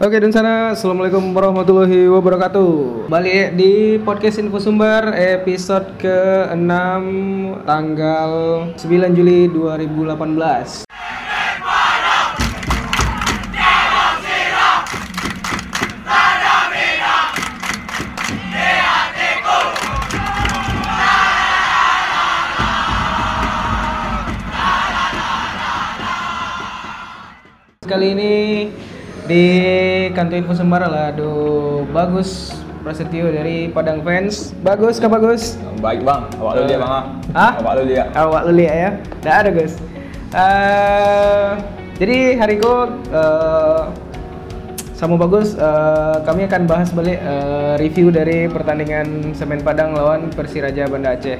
Oke dan sana Assalamualaikum warahmatullahi wabarakatuh. Balik di podcast Info Sumber episode ke-6 tanggal 9 Juli 2018 Kali ini di kantor Info Sembara lah, aduh bagus Prasetyo dari Padang Fans. Bagus, kak bagus. Baik bang, awak lu dia bang ah. Hah? Awak lu dia. Awak lu lihat ya. Dah ada guys. Eh, jadi hari itu eh, sama bagus eh, kami akan bahas balik eh, review dari pertandingan Semen Padang lawan Persiraja Banda Aceh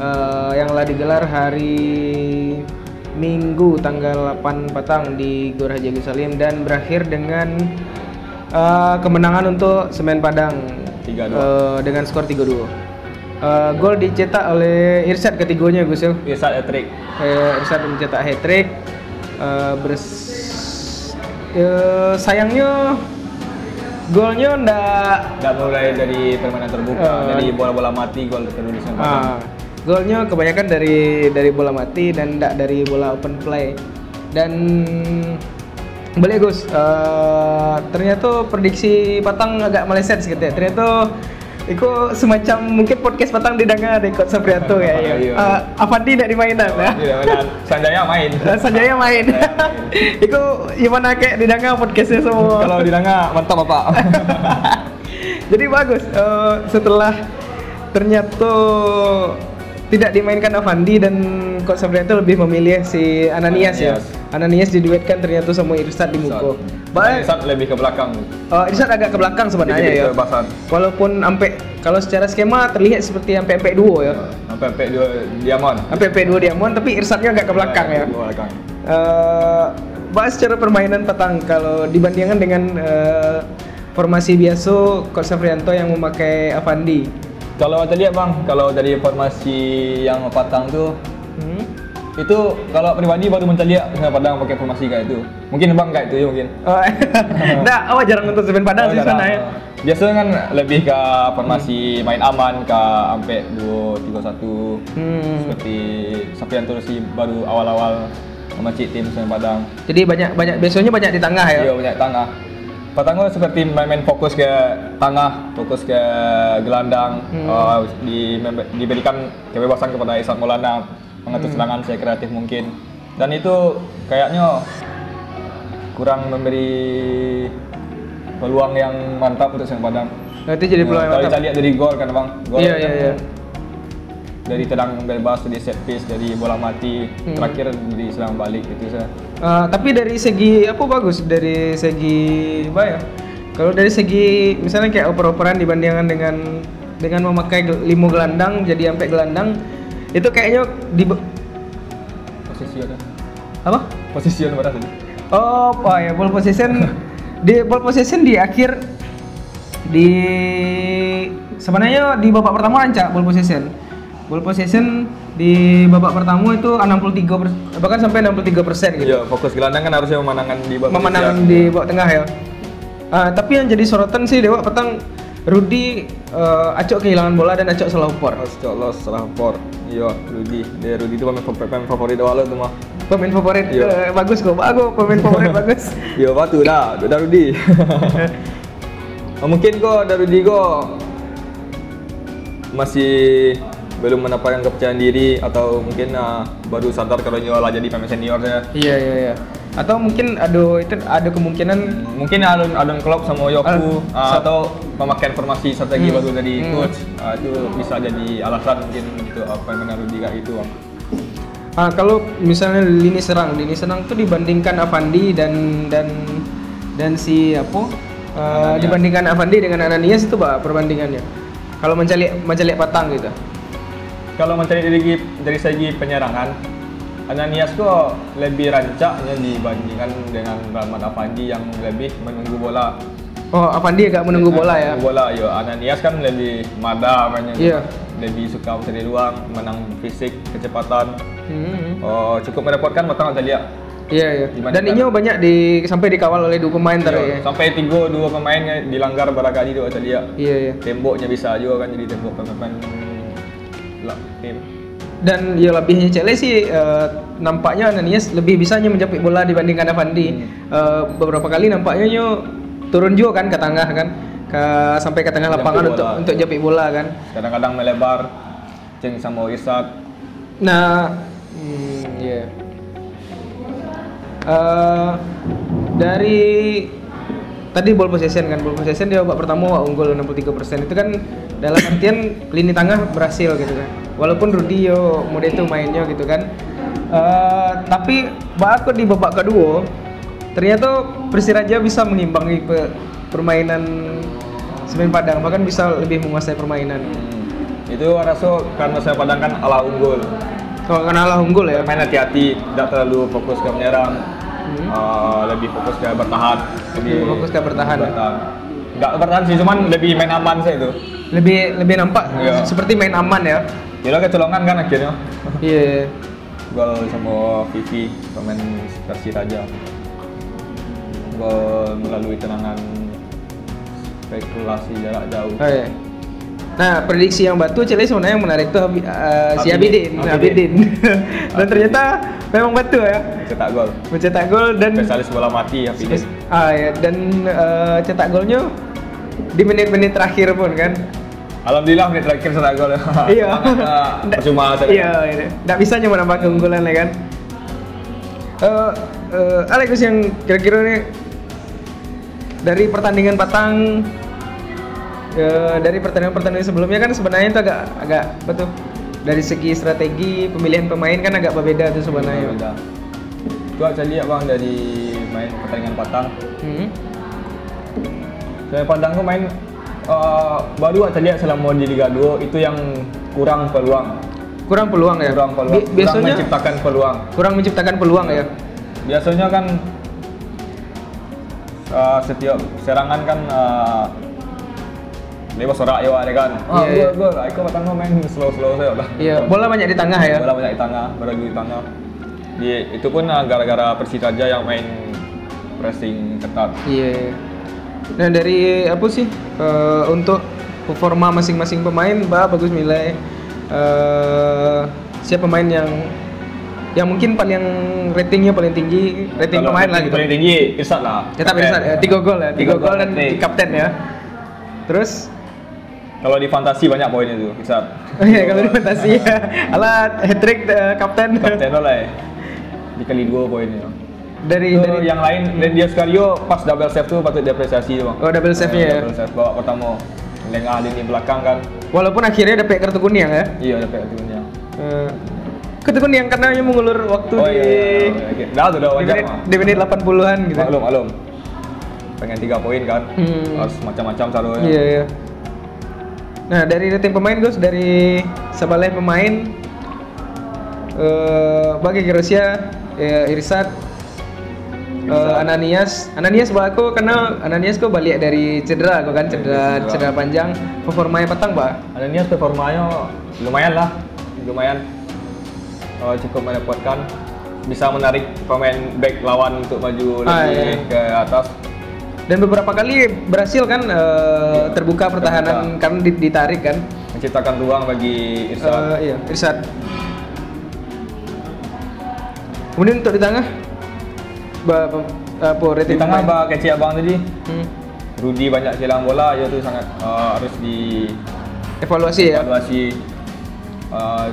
eh, yang telah digelar hari Minggu tanggal 8 petang di Gor Haji Agus Salim dan berakhir dengan eh, kemenangan untuk Semen Padang 3-2. eh, dengan skor 3-2. Eh, gol dicetak oleh Irsyad ketiganya Gus ya. Irsad hat-trick. Eh, Irsyad mencetak hat trick. Bers- eh, sayangnya golnya ndak Dan mulai dari permainan terbuka, Eh. dari bola-bola mati gol yang ah, golnya kebanyakan dari dari bola mati dan ndak dari bola open play. Dan balik Gus, eh, ternyata prediksi Patang agak meleset sedikit ya. Ternyata itu semacam mungkin podcast Patang didengar dari Coach Sapriato ya. ya. Iya. Eh, Avandi ndak dimainan ya. Iya, dan Sanjaya main. Sanjaya main. Iku gimana kayak didengar podcastnya semua. Kalau dilanga mantap bapak. Jadi bagus. eh, setelah ternyata tidak dimainkan Avandi dan Coach Sabrianto lebih memilih si Ananias, ya. Ananias. Ananias diduetkan ternyata sama Irsad di Muko. Baik. Irsad lebih ke belakang. Oh, Irsad agak ke belakang sebenarnya Dikit ya. Walaupun sampai kalau secara skema terlihat seperti sampai sampai duo ya. Sampai sampai dua diamond. Sampai sampai dua diamond tapi Irsadnya agak ke belakang ya. Ke belakang. Eh, bahas secara permainan petang kalau dibandingkan dengan eh, formasi biasa Coach Safrianto yang memakai Avandi. Kalau lihat bang, kalau dari formasi yang patang tuh Hmm? itu kalau pribadi baru mencari lihat dengan padang pakai formasi kayak itu. Mungkin bang kayak itu ya mungkin. Oh, nah, awak jarang nonton Seven Padang Oh, sih sana ya. Biasanya kan lebih ke formasi main aman ke sampai 2 3 1 Hmm. seperti Sapianto sih baru awal-awal memacik tim Semen Padang. Jadi banyak banyak biasanya banyak di tengah ya. Iya banyak tengah. Patanggo seperti main-main fokus ke tengah, fokus ke gelandang, Hmm. uh, di, diberikan kebebasan kepada Isak Maulana mengatur serangan saya kreatif mungkin. Dan itu kayaknya kurang memberi peluang yang mantap untuk Semen Padang. Nanti jadi peluang yang Kalau mantap. kita lihat dari gol kan bang, gol Iya, kan iya, iya. Dari tenang bebas, dari set piece, dari bola mati, Hmm. terakhir di serang balik gitu saya. Eh, tapi dari segi apa bagus dari segi apa ya? Kalau dari segi misalnya kayak oper-operan dibandingkan dengan dengan memakai limo gelandang jadi sampai gelandang itu kayaknya di Posisi ada. apa? Posisi ada berapa tadi? Oh, apa ya ball possession di ball possession di akhir di sebenarnya di babak pertama rancak ball possession. Ball possession di babak pertama itu 63 pers- bahkan sampai 63 persen gitu. Iya, fokus gelandang kan harusnya memenangkan di babak Memenangkan di babak tengah ya. Ah, tapi yang jadi sorotan sih Dewa petang Rudi eh, acok kehilangan bola dan acok salah upor. Astagfirullah, salah por. Iya, Rudi. Dia Rudi itu pemain, pemain favorit awal tuh mah. Pemain favorit Iya. bagus kok, bagus pemain favorit bagus. Iya, batu dah, udah Rudi. Oh, mungkin kok dari Rudi kok masih belum mendapatkan kepercayaan diri atau mungkin ah, baru sadar kalau nyola jadi pemain senior ya. Iya iya iya. Atau mungkin ada itu ada kemungkinan Mungkin Alun Alun Klopp sama Yoku ah, atau pemakaian formasi strategi Hmm. baru dari Hmm. coach ah, itu bisa jadi alasan mungkin gitu apa yang gitu bang. Ah, kalau misalnya lini serang, lini serang tuh dibandingkan Avandi dan dan dan si apa? eh, Ananias. dibandingkan Avandi dengan Ananias itu pak perbandingannya. Kalau mencari mencari patang gitu. Kalau mencari dari dari segi penyerangan, Ananias kok lebih rancaknya dibandingkan dengan Rahmat Afandi yang lebih menunggu bola. Oh, Avandi agak menunggu bola ya. Menunggu bola, yo. Ananias kan lebih mada mainnya. Iya. Lebih suka mencari ruang, menang fisik, kecepatan. Hmm. Oh, cukup merepotkan kita lihat. Iya iya. Dan Inyo banyak di sampai dikawal oleh dua pemain tadi Iya, ya. sampai tiga dua pemainnya dilanggar barangkali tuh kata dia Iya iya. temboknya bisa juga kan jadi tembok pemain Dan ya lebihnya Cele sih eh, nampaknya Ananias lebih bisanya menjepit bola dibandingkan Avandi. Eh, beberapa kali nampaknya Nyo turun juga kan ke tengah kan ke sampai ke tengah lapangan untuk untuk jepit bola kan. kadang-kadang melebar ceng sama Isak Nah, hmm, iya. Eh, dari tadi ball possession kan, ball possession dia babak pertama wah, unggul 63% itu kan dalam artian lini tengah berhasil gitu kan. Walaupun Rudi yo mode itu mainnya gitu kan. Eh, tapi aku di babak kedua ternyata Persiraja bisa mengimbangi pe- permainan Semen Padang bahkan bisa lebih menguasai permainan. Hmm. itu rasa karena saya padang kan ala unggul Kalau karena lah unggul ya. main hati-hati tidak terlalu fokus ke menyerang Hmm. Uh, lebih fokus ke bertahan. Lebih fokus ke bertahan. nggak bertahan sih cuman lebih main aman saya itu. Lebih lebih nampak? Iya. seperti main aman ya? Gila kecolongan kan akhirnya. Iya gol sama Vivi pemain Persiraja gol melalui tenangan spekulasi jarak jauh. Oh, iya. Nah prediksi yang batu Cile sebenarnya yang menarik tuh eh, si Abidin. Abidin. Abidin. Dan ternyata memang batu ya. Cetak gol. Mencetak gol dan spesialis bola mati ya Pidin ah ya dan eh, cetak golnya di menit-menit terakhir pun kan? Alhamdulillah menit terakhir cetak gol iya. Semangat, eh, percuma saya iya iya. Nggak bisa cuma menambah keunggulan ya kan? Eh, eh, Alex yang kira-kira nih dari pertandingan Patang eh, dari pertandingan-pertandingan sebelumnya kan sebenarnya itu agak agak betul dari segi strategi pemilihan pemain kan agak berbeda tuh sebenarnya. Beda. Itu saya lihat bang dari main pertandingan Patang Hmm. saya Padang tuh main eh, baru saya lihat selama di Liga 2 itu yang kurang peluang Kurang peluang ya. kurang peluang Bi- kurang biasanya menciptakan peluang kurang menciptakan peluang ya. biasanya kan uh, setiap serangan kan uh, lewat sorak ya ada kan ah Iya, gol gol aku patang main slow slow saya lah Iya, bola banyak di tengah ya. bola banyak di tengah beradu di tengah di, itu pun uh, gara-gara Persiraja yang main pressing ketat Iya. Nah dari apa sih eh, untuk performa masing-masing pemain, Mbak bagus nilai eh siapa pemain yang yang mungkin paling ratingnya paling tinggi rating Kalau pemain lah gitu. paling tinggi Irsat lah Tetap Kapten. Irsat ya, tiga gol ya, tiga gol dan kapten ya. Terus kalau di fantasi banyak poinnya tuh Irsat oh iya kalau di fantasi ya, alat hat trick kapten. kapten lah ya dikali dua poinnya dari itu dari yang lain dan dia Scario pas double save tuh patut diapresiasi bang Oh, double save-nya ya. double save babak pertama lengah lini belakang kan walaupun akhirnya dapat kartu kuning ya. iya dapat turunnya Eh, kartu kuning karena hanya mengulur waktu oh di iya, iya, iya, iya. dah tuh dah di wajar di menit 80-an gitu. maklum maklum pengen tiga poin kan Hmm. harus macam-macam sarunya Iya, iya. Nah, dari rating pemain Gus dari sebalai pemain eh bagi Rusia ya, Irsat Irsat. Ananias Ananias bah aku kenal Ananias kok balik dari cedera kok kan cedera Cedera. cedera panjang performanya petang Pak ada niat performanya lumayan lah lumayan Oh, cukup merepotkan bisa menarik pemain back lawan untuk maju Ah, lebih iya. ke atas dan beberapa kali berhasil kan eh, terbuka pertahanan Terbuka. karena di- ditarik kan menciptakan ruang bagi Irsat Eh, iya Irsat kemudian untuk di tengah ba- apa di rating tengah pemain? bak kecil abang tadi Hmm. Rudi banyak silang bola ya itu sangat uh, harus di evaluasi ya evaluasi Uh,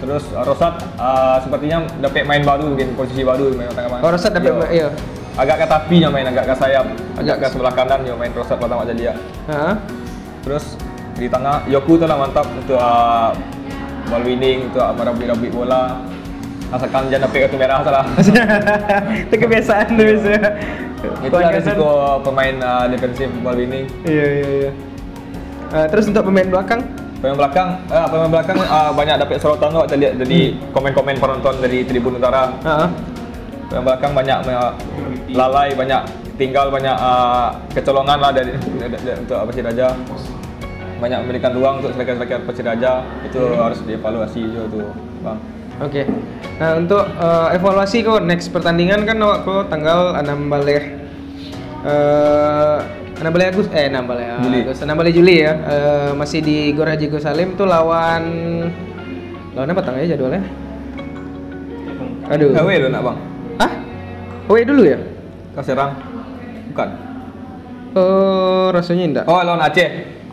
terus uh, Rosat uh, sepertinya dapat main baru mungkin posisi baru main tengah Oh, Rosat dapat main- iya. Agak ke tapinya main agak ke sayap Agak- ke sebelah kanan yo main Rosat pertama jadi ya. Terus di tengah Yoku tuh lah mantap untuk uh, ball winning untuk uh, merabik-rabik bola. Asalkan jangan dapat kartu merah salah itu kebiasaan tuh biasanya itu lah risiko pemain uh, defensif ball winning. Iya iya iya. Terus untuk pemain belakang? Pemain belakang, pemain belakang uh, banyak dapat sorotan kok kita lihat dari komen-komen penonton dari Tribun Utara. Pemain belakang banyak banyak lalai, banyak tinggal banyak uh, kecolongan lah dari, dari- dari- untuk Persiraja. Banyak memberikan ruang untuk striker-striker Persiraja itu harus dievaluasi juga tuh, Bang. Oke. Nah, untuk eh, evaluasi kok next pertandingan kan awak kok tanggal 6 balik eh 6 balik Agus eh 6 balik Juli. Agus, 6 balik Juli ya. Eh, masih di Gor Haji Gus Salim tuh lawan lawan apa tanggalnya jadwalnya? Aduh. Gawe lo nak bang? Hah? Away dulu ya? Kau serang? Bukan. Oh, rasanya enggak. Oh lawan Aceh.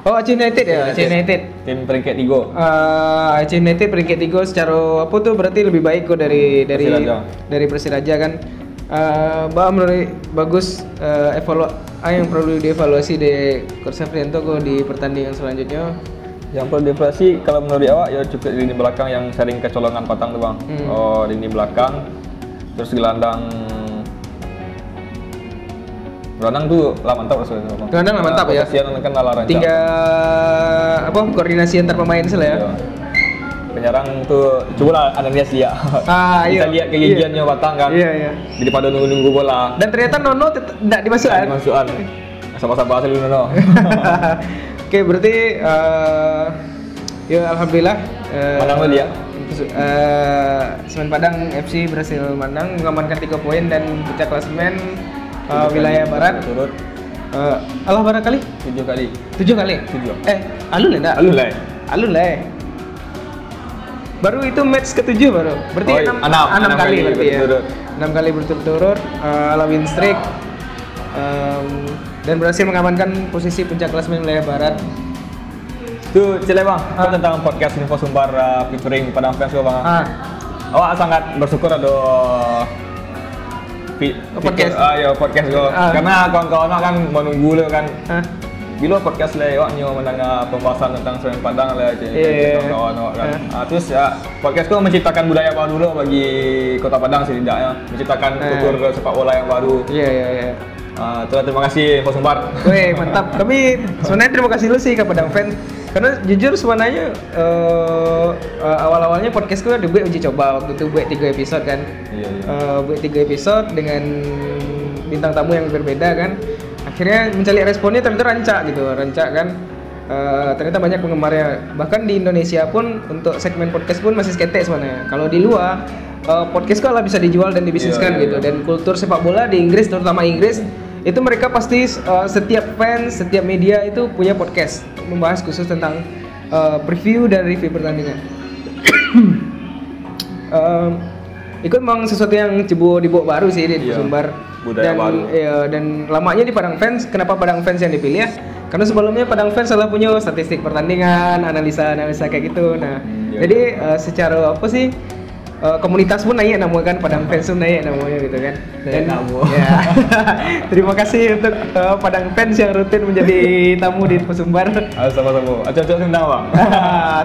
Oh, Aceh United ya, Aceh United. Tim peringkat tiga. Eh, Aceh United peringkat tiga secara apa tuh berarti lebih baik kok dari dari Persiraja. dari Persiraja kan. Eh, bah menurut bagus eh, evalu ah, yang perlu dievaluasi di Coach Safrianto kok di pertandingan selanjutnya. Yang perlu dievaluasi kalau menurut awak ya cukup di lini belakang yang sering kecolongan patang tuh bang. Hmm. Oh lini belakang, terus gelandang gelandang tuh lah mantap rasanya bang. Gelandang lah mantap ya. Kasihan kan rancak. Tiga apa koordinasi antar pemain sih lah ya. Iya. Penyerang tuh coba lah analisis dia. Ah, Kita iya. lihat kegigihannya batang kan. Iya, iya. Jadi pada nunggu-nunggu bola. Dan ternyata Nono tidak dimasukkan. Masukan. Sama-sama hasil dulu no. Oke, berarti eh, ya alhamdulillah eh, Menang lo dia. eh, Semen Padang FC berhasil menang mengamankan 3 poin dan pecah klasemen eh, wilayah barat. Turut Eh, Allah barat kali? tujuh kali. 7 kali. Tujuh. Eh, alun ya enggak? Alun lah. Alun lah. ya. Baru itu match ketujuh baru. Berarti Oh, iya. enam, Enam. enam Enam kali kali berarti ya. Enam kali berturut-turut eh, ala win streak Em, dan berhasil mengamankan posisi puncak klasemen wilayah barat. Itu Cile bang, Ah. Tentang podcast Info Sumbar uh, featuring Padang Fans bang. Ah, Awak sangat bersyukur ada fi- Oh, podcast. ah, ya podcast gue. Ah. Karena kawan-kawan kan menunggu lo kan. ah. Bila podcast lah awak nyo mendengar pembahasan tentang Semen Padang lah cik, Iya. kawan awak kan. Ah. Ah, terus ya podcast gue menciptakan budaya baru dulu bagi Kota Padang setidaknya, menciptakan Ah. kultur sepak bola yang baru. Iya iya iya. Itulah terima kasih Info Sumbar. Weh mantap. Kami sebenarnya terima kasih lu sih kepada fans karena jujur sebenarnya eh, eh, awal-awalnya podcastku udah buat uji coba waktu itu buat tiga episode kan. Iya, iya. Eh, buat tiga episode dengan bintang tamu yang berbeda kan. Akhirnya mencari responnya ternyata rancak gitu, rancak kan. Eh, ternyata banyak penggemarnya. Bahkan di Indonesia pun untuk segmen podcast pun masih sketek sebenarnya. Kalau di luar podcast kok lah bisa dijual dan dibisniskan Iya, iya, gitu. iya. Dan kultur sepak bola di Inggris terutama Inggris itu mereka pasti uh, setiap fans, setiap media itu punya podcast membahas khusus tentang uh, preview dan review pertandingan. Um, itu memang sesuatu yang cebu dibawa baru sih di Iya, Sumbar budaya dan baru. iya, dan lamanya di Padang Fans. Kenapa Padang Fans yang dipilih ya? Karena sebelumnya Padang Fans adalah punya statistik pertandingan, analisa-analisa kayak gitu. Nah, Hmm, iya, jadi uh, secara apa sih? Uh, komunitas pun naik nama kan Padang Fans pun naik namanya gitu kan. Nama. Ya. Terima kasih untuk uh, Padang Fans yang rutin menjadi tamu di Pesumbar. Ah, sama-sama. Acak-acak sendang bang.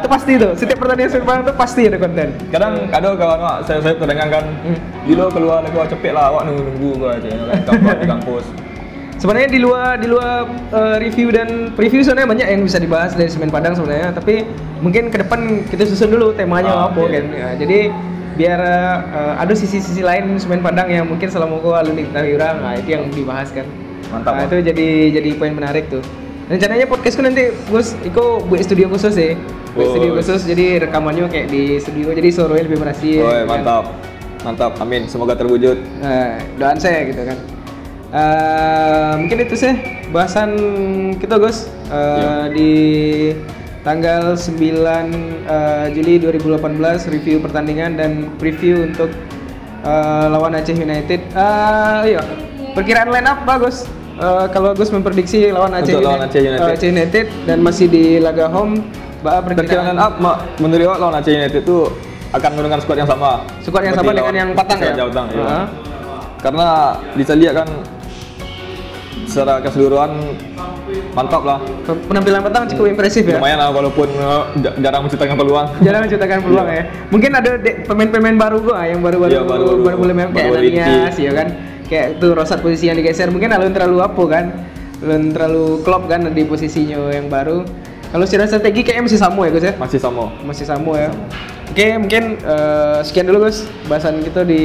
itu pasti tuh. Setiap pertandingan Pesumbar itu pasti ada konten. Kadang ada kawan awak saya saya terdengar kan Hmm. Bila keluar lagi awak cepet lah awak nunggu-nunggu gua aja kan di kampus. Sebenarnya di luar di luar uh, review dan preview sebenarnya banyak yang bisa dibahas dari Semen Padang sebenarnya, tapi mungkin ke depan kita susun dulu temanya Ah, apa oke. kan. Ya, jadi biar uh, ada sisi-sisi lain Semen Padang yang mungkin selama alun diketahui orang, nah itu yang dibahas kan. Mantap, Nah, itu jadi jadi poin menarik tuh. Rencananya podcastku nanti Gus, Iko buat studio khusus ya. Buat Oh. studio khusus jadi rekamannya kayak di studio jadi suaranya lebih berhasil. Woi, kan. mantap. Mantap. Amin. Semoga terwujud. Nah, doaan saya gitu kan. Eh, mungkin itu sih bahasan kita Gus Eh, Iya. di tanggal 9 eh, Juli 2018 review pertandingan dan preview untuk eh, lawan Aceh United. Eh, iya, perkiraan line up bagus. Eh, kalau Gus memprediksi lawan Aceh, Untuk lawan Aceh United. eh, Aceh United dan masih di laga home, Mbak Perkiraan up mak menurut awak lawan Aceh United itu akan menggunakan squad yang sama. Squad yang sama dengan yang Patang ya? Patang, iya. Heeh. Karena bisa lihat kan secara keseluruhan mantap lah. Penampilan petang cukup impresif ya. Lumayan lah walaupun uh, jarang menciptakan peluang. Jarang menciptakan peluang ya. Mungkin ada pemain-pemain baru gua yang baru-baru Iya, baru, baru- mulai main kayak baru Ananias ya kan. Kayak tuh Rosat posisi yang digeser mungkin alun terlalu apa kan. Alun terlalu klop kan di posisinya yang baru. Kalau secara strategi kayaknya masih sama ya Gus ya. Masih sama. Masih sama ya. Oke, mungkin eh, sekian dulu Gus bahasan kita di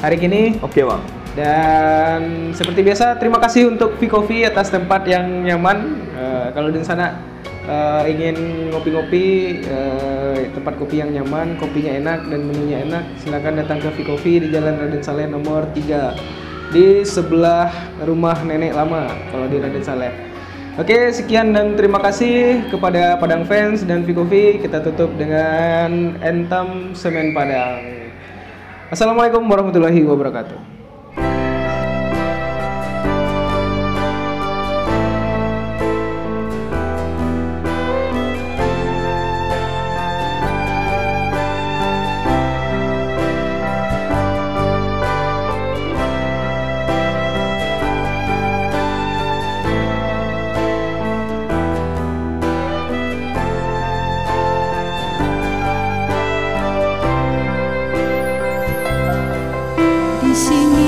hari ini. Oke bang. Dan seperti biasa, terima kasih untuk V Coffee atas tempat yang nyaman. Eh, kalau di sana eh, ingin ngopi-ngopi eh, tempat kopi yang nyaman, kopinya enak dan menunya enak, silakan datang ke Coffee di Jalan Raden Saleh nomor 3 di sebelah rumah nenek lama kalau di Raden Saleh. Oke, sekian dan terima kasih kepada Padang fans dan Vikovi. Kita tutup dengan Anthem Semen Padang. Assalamualaikum warahmatullahi wabarakatuh. see me.